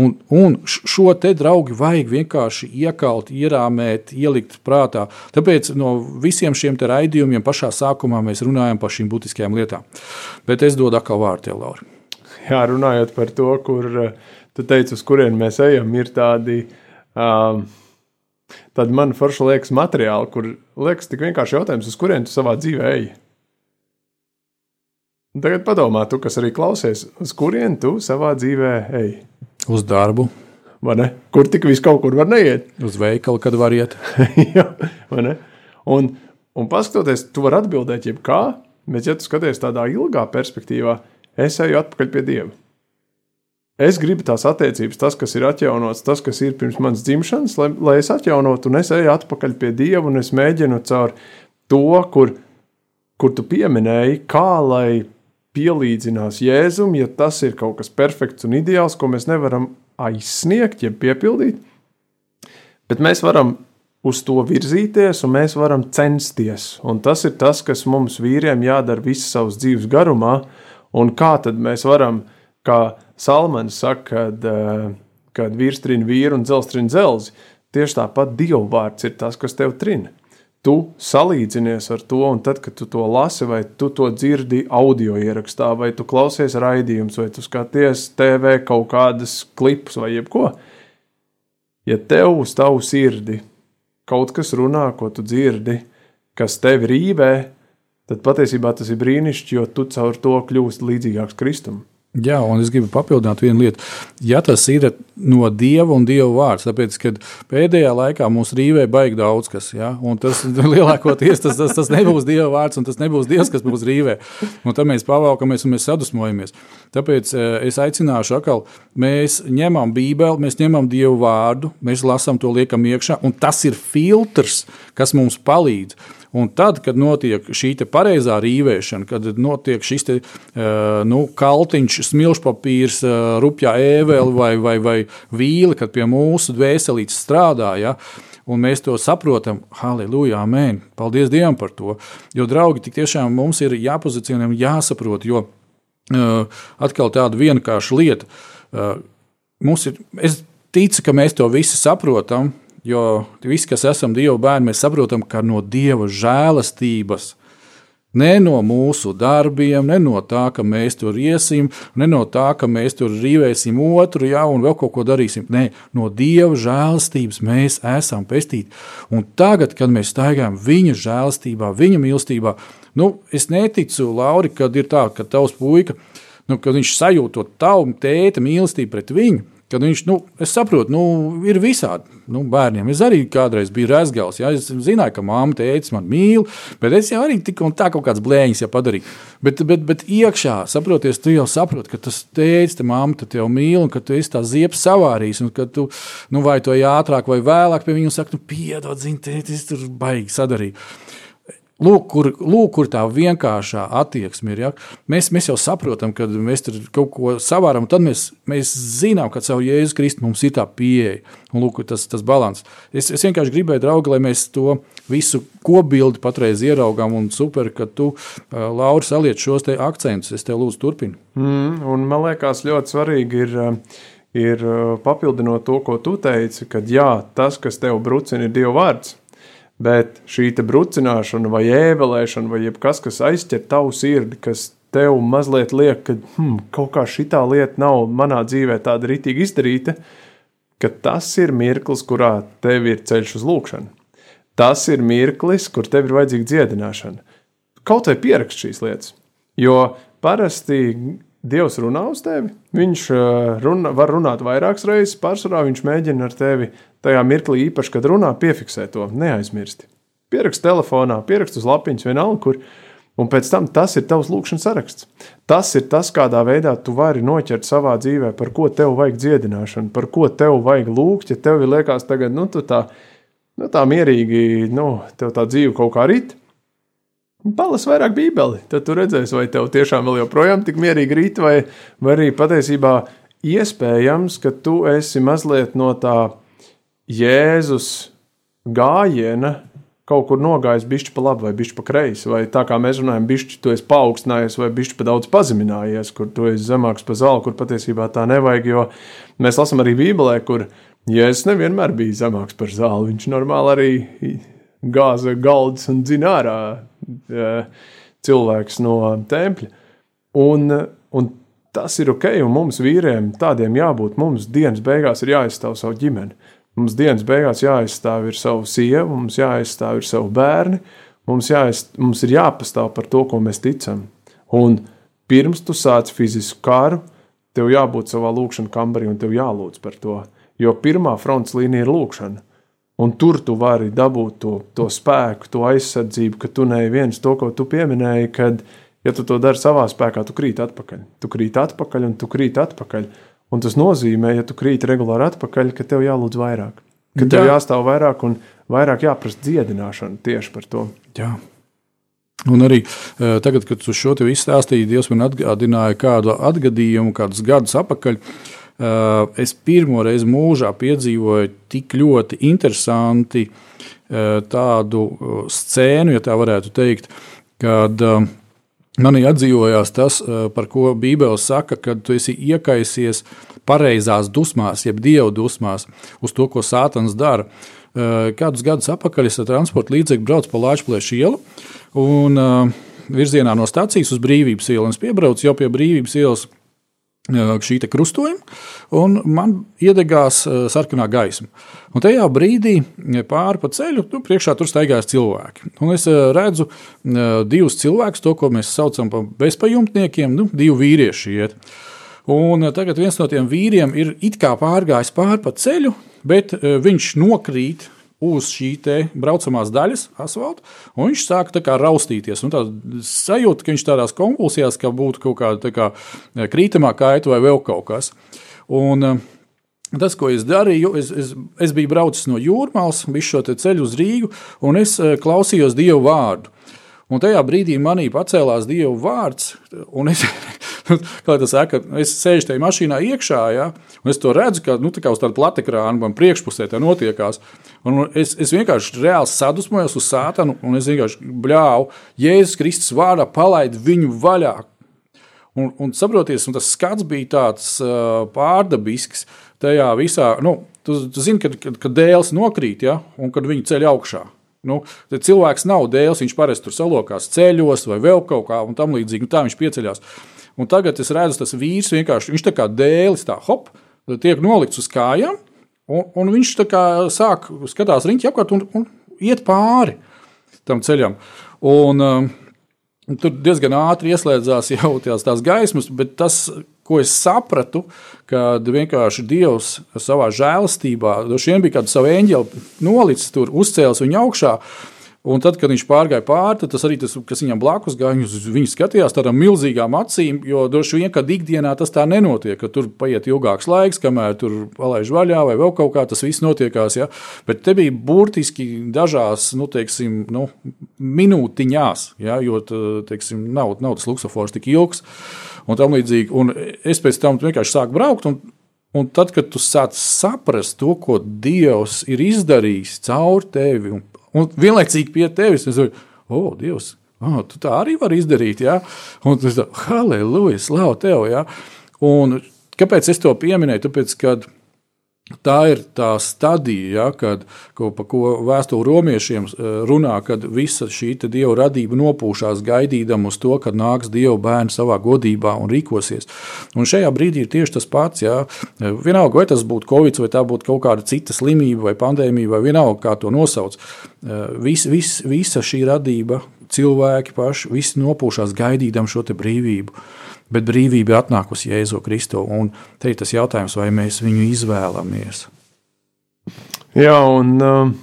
Un, un šo te draugu vajag vienkārši iekalt, ierāmēt, ielikt prātā. Tāpēc no visiem šiem raidījumiem pašā sākumā mēs runājam par šīm būtiskajām lietām. Bet es dodu atkal vārdu tev, Lauri. Jā, runājot par to, kur tu teici, uz kurien mēs ejam, ir tādi. Um, Tad man forši liekas materiāli, kur liekas tik vienkārši jautājums, uz kurien tu savā dzīvē ej. Tagad padomā, tu, kas arī klausies, uz kurien tu savā dzīvē ej. Uz darbu. Kur tik viss kaut kur var neiet? Uz veikalu, kad var iet. Jā, un, un paskatoties, tu vari atbildēt, jebkā, bet, ja tu skaties tādā ilgā perspektīvā, es eju atpakaļ pie Dieva. Es gribu tās attiecības, tas, kas ir atjaunots, tas, kas ir pirms manas dzimšanas, lai, lai es atjaunotu, un es eju atpakaļ pie Dieva, un es mēģinu caur to, kur, kur tu pieminēji, kā lai pielīdzinās Jēzum, ja tas ir kaut kas perfekts un ideāls, ko mēs nevaram aizsniegt, jeb piepildīt. Bet mēs varam uz to virzīties, un mēs varam censties. Un tas ir tas, kas mums vīriem jādara visu savas dzīves garumā. Un kā tad mēs varam, kā Salmans saka, kad, eh, kad vīrs trina vīru un dzelzs trina dzelzi, tieši tāpat Dieva vārds ir tas, kas tev trina tu salīdzinies ar to, un tad, kad tu to lasi, vai tu to dzirdi audio ierakstā, vai tu klausies raidījumus, vai tu skaties TV kaut kādas klipus vai jebko. Ja tev uz tavu sirdi kaut kas runā, ko tu dzirdi, kas tevi rīvē, tad patiesībā tas ir brīnišķīgi, jo tu caur to kļūsi līdzīgāks Kristum. Jā, un es gribu papildināt vienu lietu. Ja tas ir no dieva un dieva vārds, tāpēc, ka pēdējā laikā mums rīvē baigi daudz kas, ja? un tas lielākoties tas, tas, tas nebūs dieva vārds, un tas nebūs dievs, kas mūs rīvē. Un tad mēs pavalkamies un mēs sadusmojamies. Tāpēc eh, es aicināšu atkal, mēs ņemam bībeli, mēs ņemam dievu vārdu, mēs lasām to liekam iekšā, un tas ir filtrs, kas mums palīdz. Un tad, kad notiek šī pareizā rīvēšana, kad notiek šis te, nu, kaltiņš, smilšpapīrs, rupjā ēveli vai, vai, vai vīli, kad pie mūsu dvēselītes strādā. Ja, Un mēs to saprotam, halleluja, amen. Paldies Dievam par to. Jo, draugi, tik tiešām mums ir jāpozicionē jāsaprot, jo uh, atkal tāda vienkārša lieta. Uh, mums ir, es ticu, ka mēs to visi saprotam, Jo visi, kas esam Dieva bērni, mēs saprotam, ka no Dieva žēlastības, ne no mūsu darbiem, ne no tā, ka mēs tur iesim, ne no tā, ka mēs tur rīvēsim otru, ja, un vēl kaut ko darīsim. Nē, no Dieva žēlastības mēs esam pestīti. Un tagad, kad mēs staigājam viņa žēlastībā, viņa mīlestībā, nu, es neticu, Lauri, kad ir tā, ka tavs puika, nu, kad viņš sajūt to tavu tēta mīlestību pret viņu, Kad viņš, nu, es saprotu, nu, ir visādi. Nu, bērniem es arī kādreiz biju rezgals. Ja? Es zināju, ka mamma teica, man mīl, bet es jau arī tik un tā kaut kādas blēņas ja padarīju. Bet, bet, bet iekšā, saproties, tu jau saproti, ka tas teicis, te mamma te tev mīl, un ka tu esi tā ziepes savārījis, un ka tu, nu, vai to ātrāk vai vēlāk pie viņa saka, nu, piedod, zini, tētis, tur baigi sadarīju. Lūk, kur, lūk, kur tā vienkāršā attieksme ir. Ja? Mēs, mēs jau saprotam, ka mēs tur kaut ko savāram, tad mēs, mēs zinām, ka caur Jēzus Kristu mums ir tā pieeja. Un lūk, tas, tas balans. Es, es vienkārši gribēju, draugi, lai mēs to visu kopbildi patreiz ieraugām. Un super, ka tu, Laura, saliec šos akcentus. Es tev lūdzu, turpini. Mm, un man liekas, ļoti svarīgi ir. Ir papildinot to, ko tu teici, ka jā, tas, kas tev brucina, ir Dieva vārds Bet šī brucināšana, vai ēvelēšana, vai kas, kas aizķer tavu sirdi, kas tev mazliet liek, ka hmm, kaut kā šī lieta nav manā dzīvē tāda rītīgi izdarīta, ka tas ir mirklis, kurā tev ir ceļš uz lūkšanu. Tas ir mirklis, kur tev ir vajadzīga dziedināšana. Kaut vai pierakst šīs lietas. Jo parasti Dievs runā uz tevi. Viņš uh, runa, var runāt vairākas reizes, pārsvarā viņš mēģina ar tevi tajā mirklī, īpaši, kad runā, piefiksē to, neaizmirsti. Pierakst telefonā, pierakst uz lapiņas, vienalga, kur. Un pēc tam tas ir tavs lūkšanas saraksts. Tas ir tas, kādā veidā tu vari noķert savā dzīvē, par ko tev vajag dziedināšanu, par ko tev vajag lūgt. Ja tev liekas, tagad, nu, tā, nu, tā mierīgi, nu, tev tā dzīve kaut kā rīt, Palas vairāk bībeli, tad tu redzēsi, vai tev tiešām vēl joprojām tik mierīgi rīt, vai, vai arī patiesībā iespējams, ka tu esi mazliet no tā Jēzus gājiena kaut kur nogājis bišķi pa labi vai bišķi pa kreisi, vai tā kā mēs runājam, bišķi tu esi paaugstinājies vai bišķi pa daudz pazeminājies, kur tu esi zemāks par zāli, kur patiesībā tā nevajag, jo mēs lasam arī Bībelē, kur Jēzus nevienmēr bija zemāks par zāli, viņš normāli arī gāza galds un dzina ārā cilvēks no tempļa. Un, un tas ir ok, un mums vīriem tādiem jābūt. Mums dienas beigās ir jāizstāv savu ģimeni. Mums dienas beigās jāizstāv ir savu sievu, mums jāizstāv ir savu bērni, mums, jāizstāv, mums ir jāpastāv par to, ko mēs ticam. Un pirms tu sāc fizisku kāru, tev jābūt savā lūkšanā kambarī un tev jālūdz par to. Jo pirmā fronts līnija ir lūkšana. Un tur tu vari dabūt to, to spēku, to aizsardzību, ka tu neviens to, ko tu pieminēji, kad, ja tu to dari savā spēkā, tu krīt atpakaļ. Tu krīt atpakaļ un tu krīt atpakaļ. Un tas nozīmē, ja tu krīt regulāri atpakaļ, ka tev jālūdz vairāk. Ka tev Jā. jāstāv vairāk un vairāk jāprasa dziedināšana tieši par to. Jā. Un arī eh, tagad, kad tu šo te izstāstīji, Dievs man atgādināja kādu atgadījumu, kādus gadus atpakaļ. Uh, Eh, es pirmo reizi mūžā piedzīvoju tik ļoti interesanti eh, tādu eh, scēnu, ja tā varētu teikt, kad manī atdzīvojās tas, par ko Bībele saka, kad tu esi iekaisies pareizās dusmās, jeb dievu dusmās, uz to, ko Sātans dara. Kādus gadus atpakaļ es ar transporta līdzekli braucu pa Latvijas ielu. Un, virzienā no stācijas uz Brīvības ielu. Es piebraucu jau pie Brīvības ielas šī krustojuma, un man iedegās sarkanā gaisma. Un tajā brīdī pāri pa ceļu nu, priekšā tur staigājas cilvēki. Un es redzu divus cilvēkus, to, ko mēs saucam par bezpajumtniekiem, nu, divi vīrieši iet. Un tagad viens no tiem vīriem ir it kā pārgājis pāri pa ceļu, bet viņš nokrīt uz šī braucamās daļas, asfalta, un viņš sāka raustīties. Sajūta, ka viņš tādās konvulsijās, ka būtu kaut kāda kā, e, krītamā kaita vai vēl kaut kas. Un, e, Tas, ko es darīju, es, es, es biju braucis no jūrmālas, biju šo ceļu uz Rīgu, un es e, klausījos Dievu vārdu. Un tajā brīdī manī pacēlās Dieva vārds, un es, kā tas saka, es sēžu tajā mašīnā iekšā, ja, un es to redzu, ka nu, tā uz tāda plata ekrāna man priekšpusē tā notiekās. Un es, es vienkārši reāli sadusmojos uz sātanu, un es vienkārši bļāvu, Jēzus Kristus vārdā palaid viņu vaļā. Un, un saproties, un tas skats bija tāds uh, pārdabisks tajā visā. Nu, tu, tu zini, kad, kad, kad dēls nokrīt, ja, un kad viņi ceļ augšā. Nu, cilvēks nav dēls, viņš parasti tur salokās ceļos vai vēl kaut kā tamlīdzīga. Nu, tā viņš pieceļās. Un tagad es redzu, tas vīrs vienkārši, viņš tā kā dēlis, tā hop, tiek nolikts uz kājām, un, un viņš tā kā sāk skatās riņķi apkārt un, un iet pāri tam ceļam. Un, um, Tur diezgan ātri ieslēdzās jau tās, tās gaismas, bet tas, ko es sapratu, kad vienkārši Dievs savā žēlastībā, šiem bija kāda sava eņģeļa nolicis tur, uzcēlis viņu augšā. Un tad, kad viņš pārgāja pāri, tas arī tas, kas viņam blakus gāja, viņš viņu skatījās tādām milzīgām acīm, jo droši vien, ka ikdienā tas tā nenotiek, ka tur paiet ilgāks laiks, kamēr tur palaiž vaļā vai vēl kaut kā tas viss notiekās. Ja? Bet te bija burtiski dažās, nu, teiksim, nu, minūtiņās, ja? jo teiksim, nav, nav tas luksofors tik ilgs un tam līdzīgi. Un es pēc tam vienkārši sāku braukt. Un, Un tad, kad tu sāc saprast to, ko Dievs ir izdarījis caur tevi un Un vienlaicīgi pie tevis es domāju, oh, Dievs, oh, tu tā arī vari izdarīt. Ja? Un tas ir halleluja, slavu tev. Ja? Un kāpēc es to pieminēju? Tāpēc, kad Tā ir tā stadija, ja, kad, ko, pa ko vēstule romiešiem eh, runā, kad visa šī dieva radība nopūšās gaidīdama uz to, kad nāks dieva bērns savā godībā un rīkosies. Un šajā brīdī ir tieši tas pats. Ja. Vienalga, vai tas būtu covid, vai tā būtu kaut kāda cita slimība, vai pandēmija, vai vienalga, kā to nosauc. Eh, vis, vis, visa šī radība, cilvēki paši, visi nopūšās gaidīdam šo brīvību bet brīvība atnākusi Jēzu Kristu. Un te ir tas jautājums, vai mēs viņu izvēlamies. Jā, un, um,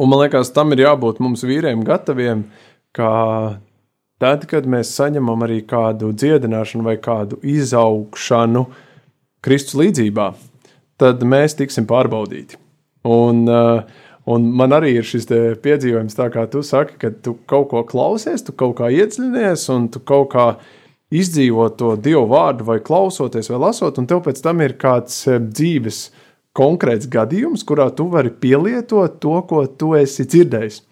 un man liekas, tam ir jābūt mums vīriem gataviem, ka tad, kad mēs saņemam arī kādu dziedināšanu vai kādu izaugšanu Kristus līdzībā, tad mēs tiksim pārbaudīti. Un, uh, Un man arī ir šis piedzīvojums, tā kā tu saki, ka tu kaut ko klausies, tu kaut kā iedziļinies, un tu kaut kā izdzīvot to dievu vārdu, vai klausoties, vai lasot, un tev pēc tam ir kāds eh, dzīves konkrēts gadījums, kurā tu vari pielietot to, ko tu esi dzirdējis.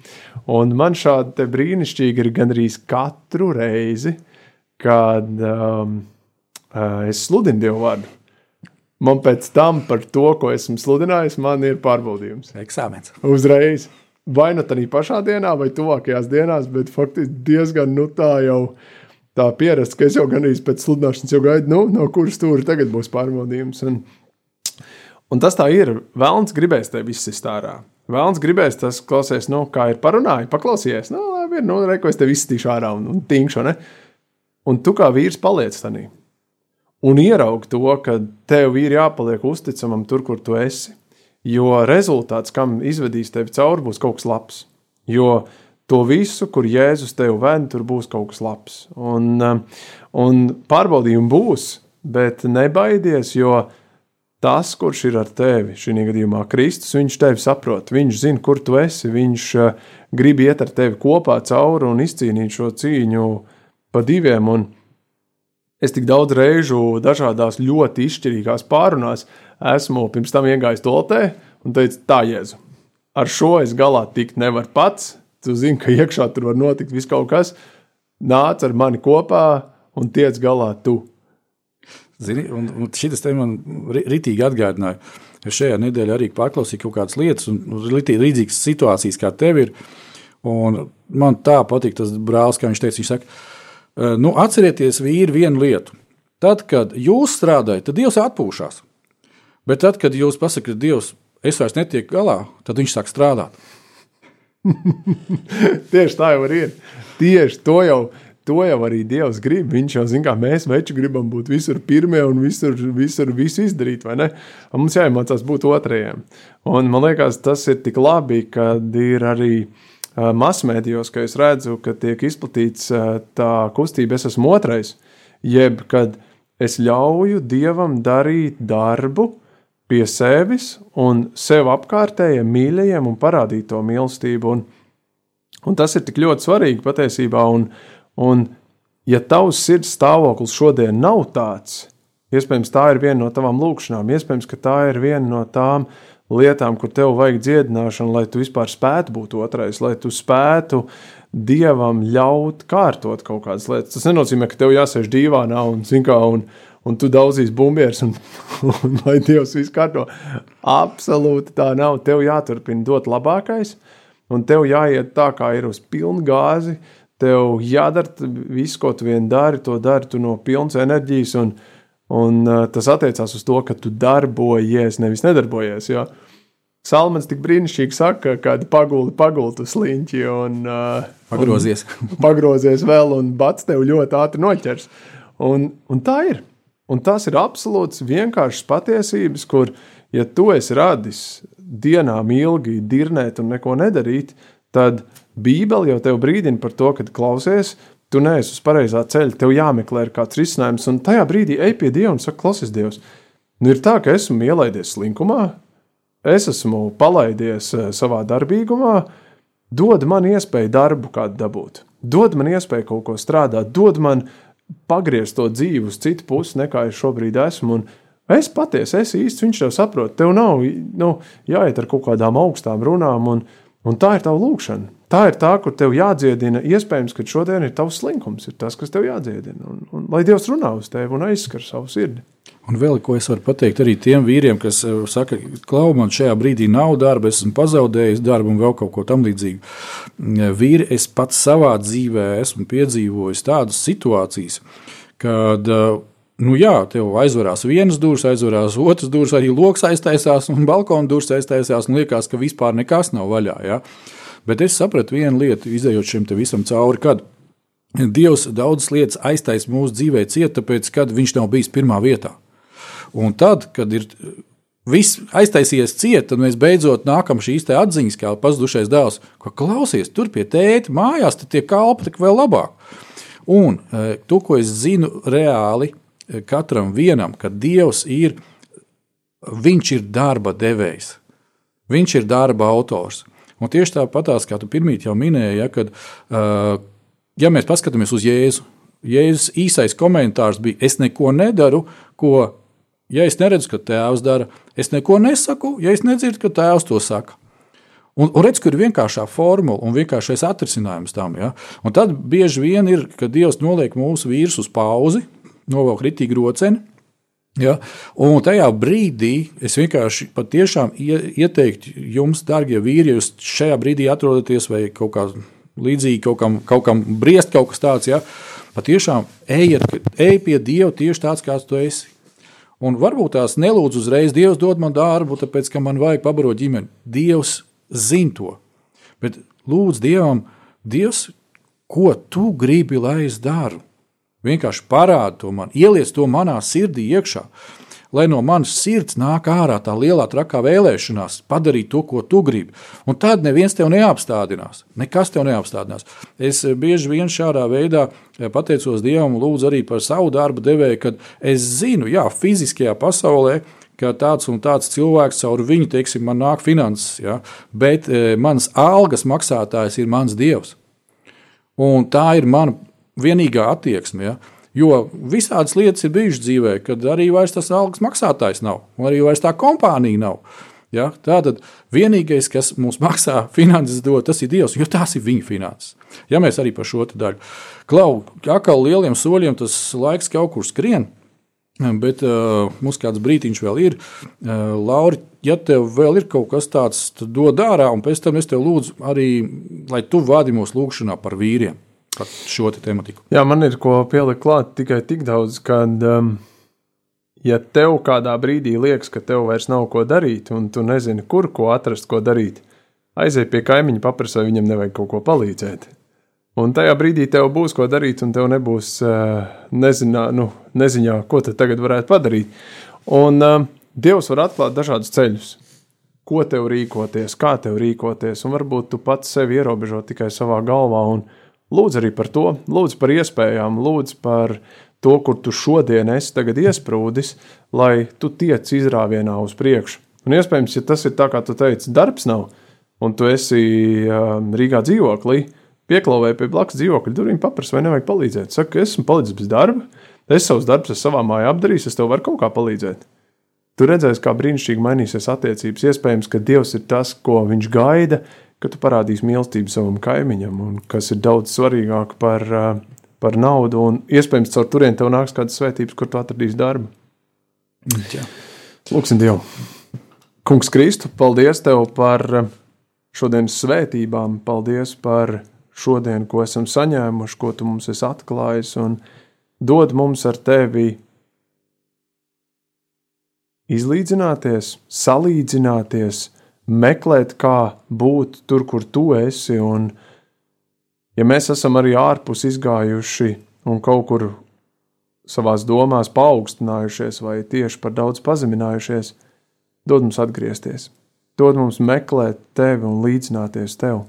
Un man šādi brīnišķīgi ir gandrīz katru reizi, kad um, uh, es sludinu dievu vārdu. Man pēc tam par to, ko esmu sludinājis, man ir pārbaudījums. Eksāmens. Uzreiz. Vai nu tādā pašā dienā, vai tuvākajās dienās, bet faktiski diezgan nu, tā jau uh, tā pierast, ka es jau gan īsti pēc sludināšanas jau gaidu, nu, no kuras stūra tagad būs pārbaudījums. Un, un tas tā ir. Vēlams gribēs tevi izsist ārā. Vēlams gribēs tas klausies, nu, kā ir parunājis, paklausījies. Nu, labi, nu, reko es tevi izstīšu ārā un, un tīņšu, ne? Un tu kā vīrs paliec tanī. Un ieraugi to, ka tev ir jāpaliek uzticamam tur, kur tu esi. Jo rezultāts, kam izvedīs tevi cauri, būs kaut kas labs. Jo to visu, kur Jēzus tevi ved, tur būs kaut kas labs. Un, eh, un pārbaudījumi būs, bet nebaidies, jo tas, kurš ir ar tevi, šī gadījumā Kristus, viņš tevi saprot, viņš zina, kur tu esi, viņš eh, grib iet ar tevi kopā cauri un izcīnīt šo cīņu pa diviem. Un es tik daudz reižu dažādās ļoti izšķirīgās pārunās esmu pirms tam iegājis toltē un teicu, tā jēzu. Ar šo es galā tikt nevaru pats, tu zini, ka iekšā tur var notikt viss kaut kas. Nāc ar mani kopā un tiec galā tu. Zini, un, un šis te man ritīgi atgādināja. Es šajā nedēļā arī paklausīju kaut kādas lietas, un līdzīgas situācijas kā tev ir. Un man tā patīk tas brālis, kā viņš teica. Viņš saka, nu, atcerieties, vīri, vienu lietu. Tad, kad jūs strādājat, tad Dievs atpūšas. Bet tad, kad jūs pasakāt, Dievs, es vairs netieku galā, tad viņš sāk strādāt. Tieši tā jau ir. Tieši to jau, to jau arī Dievs grib. Viņš jau zina, kā mēs veči gribam būt visur pirmie un visur, visur visu izdarīt, vai ne? Un mums jāiemācās būt otrajiem. Un man liekas, tas ir tik labi, kad ir arī uh, masmēdījos, ka es redzu, ka tiek izplatīts uh, tā kustība, es esmu otrais, jeb kad es ļauju Dievam darīt darbu, pie sevis un sev apkārtējiem mīļajiem un parādīt to mīlestību. Un, un tas ir tik ļoti svarīgi patiesībā. Un, un ja tavs sirds stāvoklis šodien nav tāds, iespējams, tā ir viena no tavām lūkšanām, iespējams, ka tā ir viena no tām lietām, kur tev vajag dziedināšanu, lai tu vispār spētu būt otrais, lai tu spētu dievam ļaut kārtot kaut kādas lietas. Tas nenozīmē, ka tev jāsēž dīvānā un, kā, un, un tu daudzīs bumbieris, un, un lai Dievs viss kārto. Absolūti tā nav. Tev jāturpina dot labākais, un tev jāiet tā, kā ir uz pilnu gāzi. Tev jādara viss, ko tu vien dari, to dari tu no pilnas enerģijas, un, un tas attiecās uz to, ka tu darbojies, nevis nedarbojies. Jo Salmans tik brīnišķīgi saka, ka kāda paguli pagultu sliņķi un, pagrozies. un pagrozies vēl, un bats tev ļoti ātri noķers. Un, un tā ir. Un tas ir absolūts vienkāršs patiesības, kur, ja tu esi radis dienām ilgi dirnēt un neko nedarīt, tad Bībele jau tev brīdina par to, ka klausies, tu neesi uz pareizā ceļa, tev jāmeklē kāds risinājums, un tajā brīdī ej pie Dieva un saka, klausies, Dievs, nu ir tā, ka esmu ielaidies slinkumā, es esmu palaidies eh, savā darbīgumā, dod man iespēju darbu kādu dabūt, dod man iespēju kaut ko strādāt, dod man pagriezt to dzīvi uz citu pusi, nekā es šobrīd esmu. Un es patiesi esmu īsts, viņš tev saprot, tev nav nu, jāiet ar kaut kādām augstām runām, un, un tā ir tava lūkšana. Tā ir tā, kur tev jādziedina. Iespējams, ka šodien ir tavs slinkums, ir tas, kas tev jādziedina. Un, un, lai Dievs runā uz tevi un aizskar savu sirdi. Un vēl ko es varu pateikt arī tiem vīriem, kas eh, saka, klau, man šajā brīdī nav darba, esmu pazaudējis darbu un vēl kaut ko tamlīdzīgu. Mm, vīri, es pats savā dzīvē esmu piedzīvojis tādas situācijas, kad eh, nu jā, tev aizverās vienas durvis, aizverās otras durvis, arī lokus aiztaisās un balkona durvis aiztaisās. Liekas, ka vispār nekas nav vaļā. Ja? Bet es sapratu vienu lietu, izējot šim visam cauri, kad Dievs daudzas lietas aiztaisa mūsu dzīvē ciet, tāpēc, kad viņš nav bijis pirmā vietā. Un tad, kad ir viss aiztaisies ciet, tad mēs beidzot nākam šīs atziņas, kā pazudušais dēls, ka klausies, tur pie tēta mājās, tad tie kalpi tik vēl labāk. Un e, to, ko es zinu reāli katram vienam, ka Dievs ir, viņš ir darba devējs, viņš ir darba autors. Un tieši tāpatās, kā tu pirmīt jau minēji, ja, kad, ja mēs paskatāmies uz Jēzu, Jēzus īsais komentārs bija: Es neko nedaru, ko, ja es neredzu, ka tēvs dara, es neko nesaku, ja es nedzirdu, ka tēvs to saka. Un, un redz, kur ir vienkāršā formula un vienkāršais atrisinājums tam. Ja? Un tad bieži vien ir, kad Dievs noliek mūsu vīrus uz pauzi, novelk ritīgi roceni, Ja? Un tajā brīdī es vienkārši patiešām ieteiktu jums, darbie vīri, jūs šajā brīdī atrodaties vai kaut kā līdzīgi, kaut kam, kaut kam briest kaut kas tāds. Ja? Patiešām ejiet, ej pie Dieva tieši tāds, kāds tu esi. Un varbūt tās nelūdz uzreiz, Dievs dod man darbu, tāpēc, ka man vajag pabarot ģimeni. Dievs zina to. Bet lūdz Dievam, Dievs, ko tu gribi, lai es daru? Vienkārši parādi to man, ieliec to manā sirdī iekšā. Lai no manas sirds nāk ārā tā lielā trakā vēlēšanās, padarīt to, ko tu gribi. Un tad neviens tev neapstādinās. Nekas tev neapstādinās. Es bieži vien šādā veidā pateicos Dievam, lūdzu arī par savu darbu devēju, kad es zinu, jā, fiziskajā pasaulē, ka tāds un tāds cilvēks caur viņu, teiksim, man nāk finanses, ja, bet e, mans algas maksātājs ir mans dievs. Un tā ir mana vienīgā attieksme. Ja? Jo visādas lietas ir bijušas dzīvē, kad arī vairs tas algas maksātājs nav, un arī vairs tā kompānija nav. Ja? Tātad vienīgais, kas mums maksā finanses, dod, tas ir Dievs, jo tās ir viņa finanses. Ja mēs arī par šo daļu klau, kā lieliem soļiem tas laiks kaut kur skrien, bet uh, mums kāds brīdiņš vēl ir. Uh, Lauri, ja tev vēl ir kaut kas tāds, tad dod ārā, un pēc tam es tev lūdzu arī, lai tu vādi mūsu lūgšanā par vīriem par šo te tematiku. Jā, man ir ko pielikt klāt tikai tik daudz, ka, um, ja tev kādā brīdī liekas, ka tev vairs nav ko darīt, un tu nezini, kur ko atrast, ko darīt, aizej pie kaimiņa, paprasti, vai viņam nevajag kaut ko palīdzēt. Un tajā brīdī tev būs ko darīt, un tev nebūs uh, nezinā, nu, neziņā, ko tad tagad varētu padarīt. Un uh, Dievs var atklāt dažādus ceļus, ko tev rīkoties, kā tev rīkoties, un varbūt tu pats sevi ierobežo tikai savā galvā. Un, Lūdzu arī par to, lūdzu par iespējām, lūdzu par to, kur tu šodien esi iesprūdis, lai tu tiec izrāvienā uz priekšu. Un iespējams, ja tas ir tā, kā tu teici, darbs nav, un tu esi um, Rīgā dzīvoklī, pieklāvēji pie blakus dzīvokļa durvīm, paprasti, vai nevajag palīdzēt. Saka, esmu palicis bez darba, es savus darbus esmu savā mājā apdarījis, es tev varu kaut kā palīdzēt. Tu redzēsi, kā brīnišķīgi mainīsies attiecības. Iespējams, ka Dievs ir tas, ko viņš gaida, ka tu parādīsi mīlestību savam kaimiņam, un kas ir daudz svarīgāk par, par naudu. Un iespējams, caur turieni tev nāks kādas svētības, kur tu atradīsi darbu. Jā. Lūksim Dievu. Kungs Kristu, paldies Tev par šodienas svētībām, paldies par šodienu, ko esam saņēmuši, ko Tu mums esi atklājis, un dod mums ar Tevi izlīdzināties, salīdzināties, meklēt, kā būt tur, kur tu esi. Un, ja mēs esam arī ārpus izgājuši un kaut kur savā domās paaugstinājušies vai tieši par daudz pazeminājušies, dod mums atgriezties, dod mums meklēt tevi un līdzināties tev.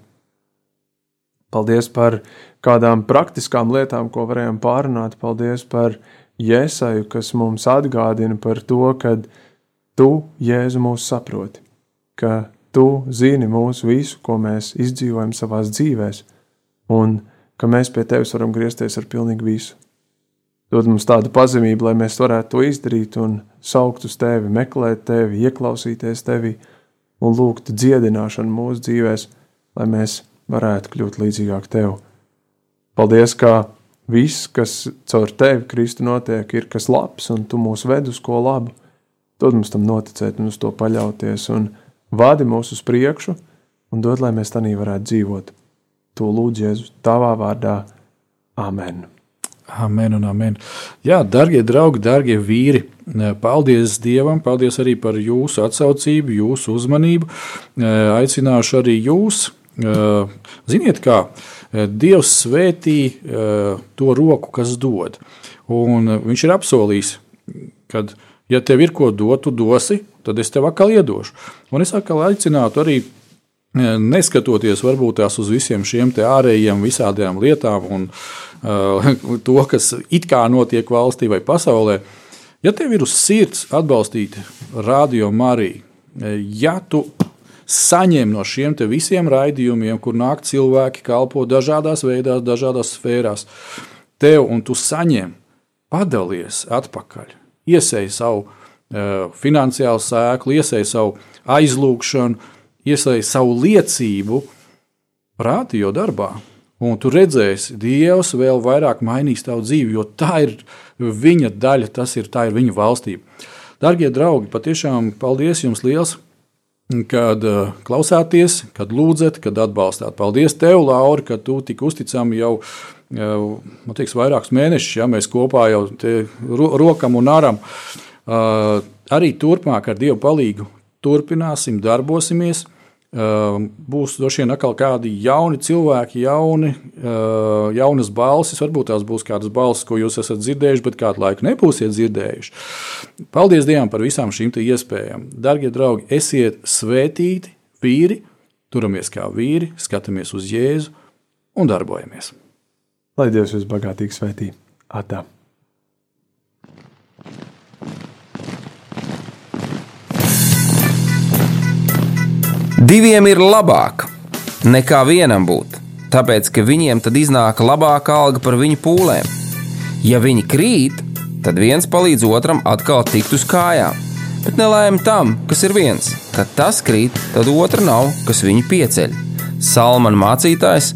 Paldies par kādām praktiskām lietām, ko varējām pārunāt. Paldies par Jēzaju, kas mums atgādina par to, ka Tu, Jēzu, mūs saproti, ka Tu zini mūsu visu, ko mēs izdzīvojam savā dzīvēm, un ka mēs pie Tevis varam griezties ar pilnīgi visu. Dod mums tādu pazemību, lai mēs varētu to izdarīt un saukt uz Tevi, meklēt Tevi, ieklausīties Tevi un lūgt dziedināšanu mūsu dzīvēm, lai mēs varētu kļūt līdzīgāk Tev. Paldies, ka viss, kas caur Tevi, Kristu, notiek, ir kas labs, un Tu mūs ved uz ko labu. Dod mums tam noticēt un uz to paļauties, un vadi mūs uz priekšu, un dod, lai mēs tādā varētu dzīvot. To lūdzu Jēzus Tavā vārdā. Amen! Amen un amen. Jā, darbie draugi, darbie vīri, paldies Dievam, paldies arī par jūsu atsaucību, jūsu uzmanību. Aicināšu arī jūs. Ziniet, kā Dievs svētī to roku, kas dod. Un viņš ir apsolījis, ka, ja tev ir ko dot, tu dosi, tad es tev atkal iedošu. Un es atkal aicinātu arī neskatoties varbūt tās uz visiem šiem ārējiem visādām lietām un uh, to, kas it kā notiek valstī vai pasaulē, ja tev ir uz sirds atbalstīt radio Mariju, ja tu saņem no šiem visiem raidījumiem, kur nāk cilvēki, kalpo dažādās veidās, dažādās sfērās, tev un tu saņem, padalies atpakaļ, iesēj savu uh, finansiālu sēklu, iesēj savu aizlūgšanu, iesaist savu liecību rādio darbā. Un tu redzēsi, Dievs vēl vairāk mainīs tavu dzīvi, jo tā ir viņa daļa, tas ir, ir viņa valstība. Darbie draugi, patiešām paldies jums liels, kad uh, klausāties, kad lūdzat, kad atbalstāt. Paldies tev, Laura, ka tu tik uzticami jau, jau man liekas, vairākus mēnešus, ja mēs kopā jau ro rokam un aram. Arī turpmāk ar Dievu palīgu turpināsim, darbosimies. Būs droši vien atkal kādi jauni cilvēki, jauni, jaunas balsis. Varbūt tās būs kādas balsis, ko jūs esat dzirdējuši, bet kādu laiku nebūsiet dzirdējuši. Paldies Dievam par visām šīm iespējām. Darbie draugi, esiet svētīti, vīri, turamies kā vīri, skatāmies uz Jēzu un darbojamies. Lai Dievs jūs bagātīgi svētī. Atā! Diviem ir labāk nekā vienam būt, tāpēc ka viņiem tad iznāk labāka alga par viņu pūlēm. Ja viņi krīt, tad viens palīdz otram atkal tikt uz kājām. Bet nelēma tam, kas ir viens, kad tas krīt, tad otra nav, kas viņu pieceļ. Salmāna mācītājs,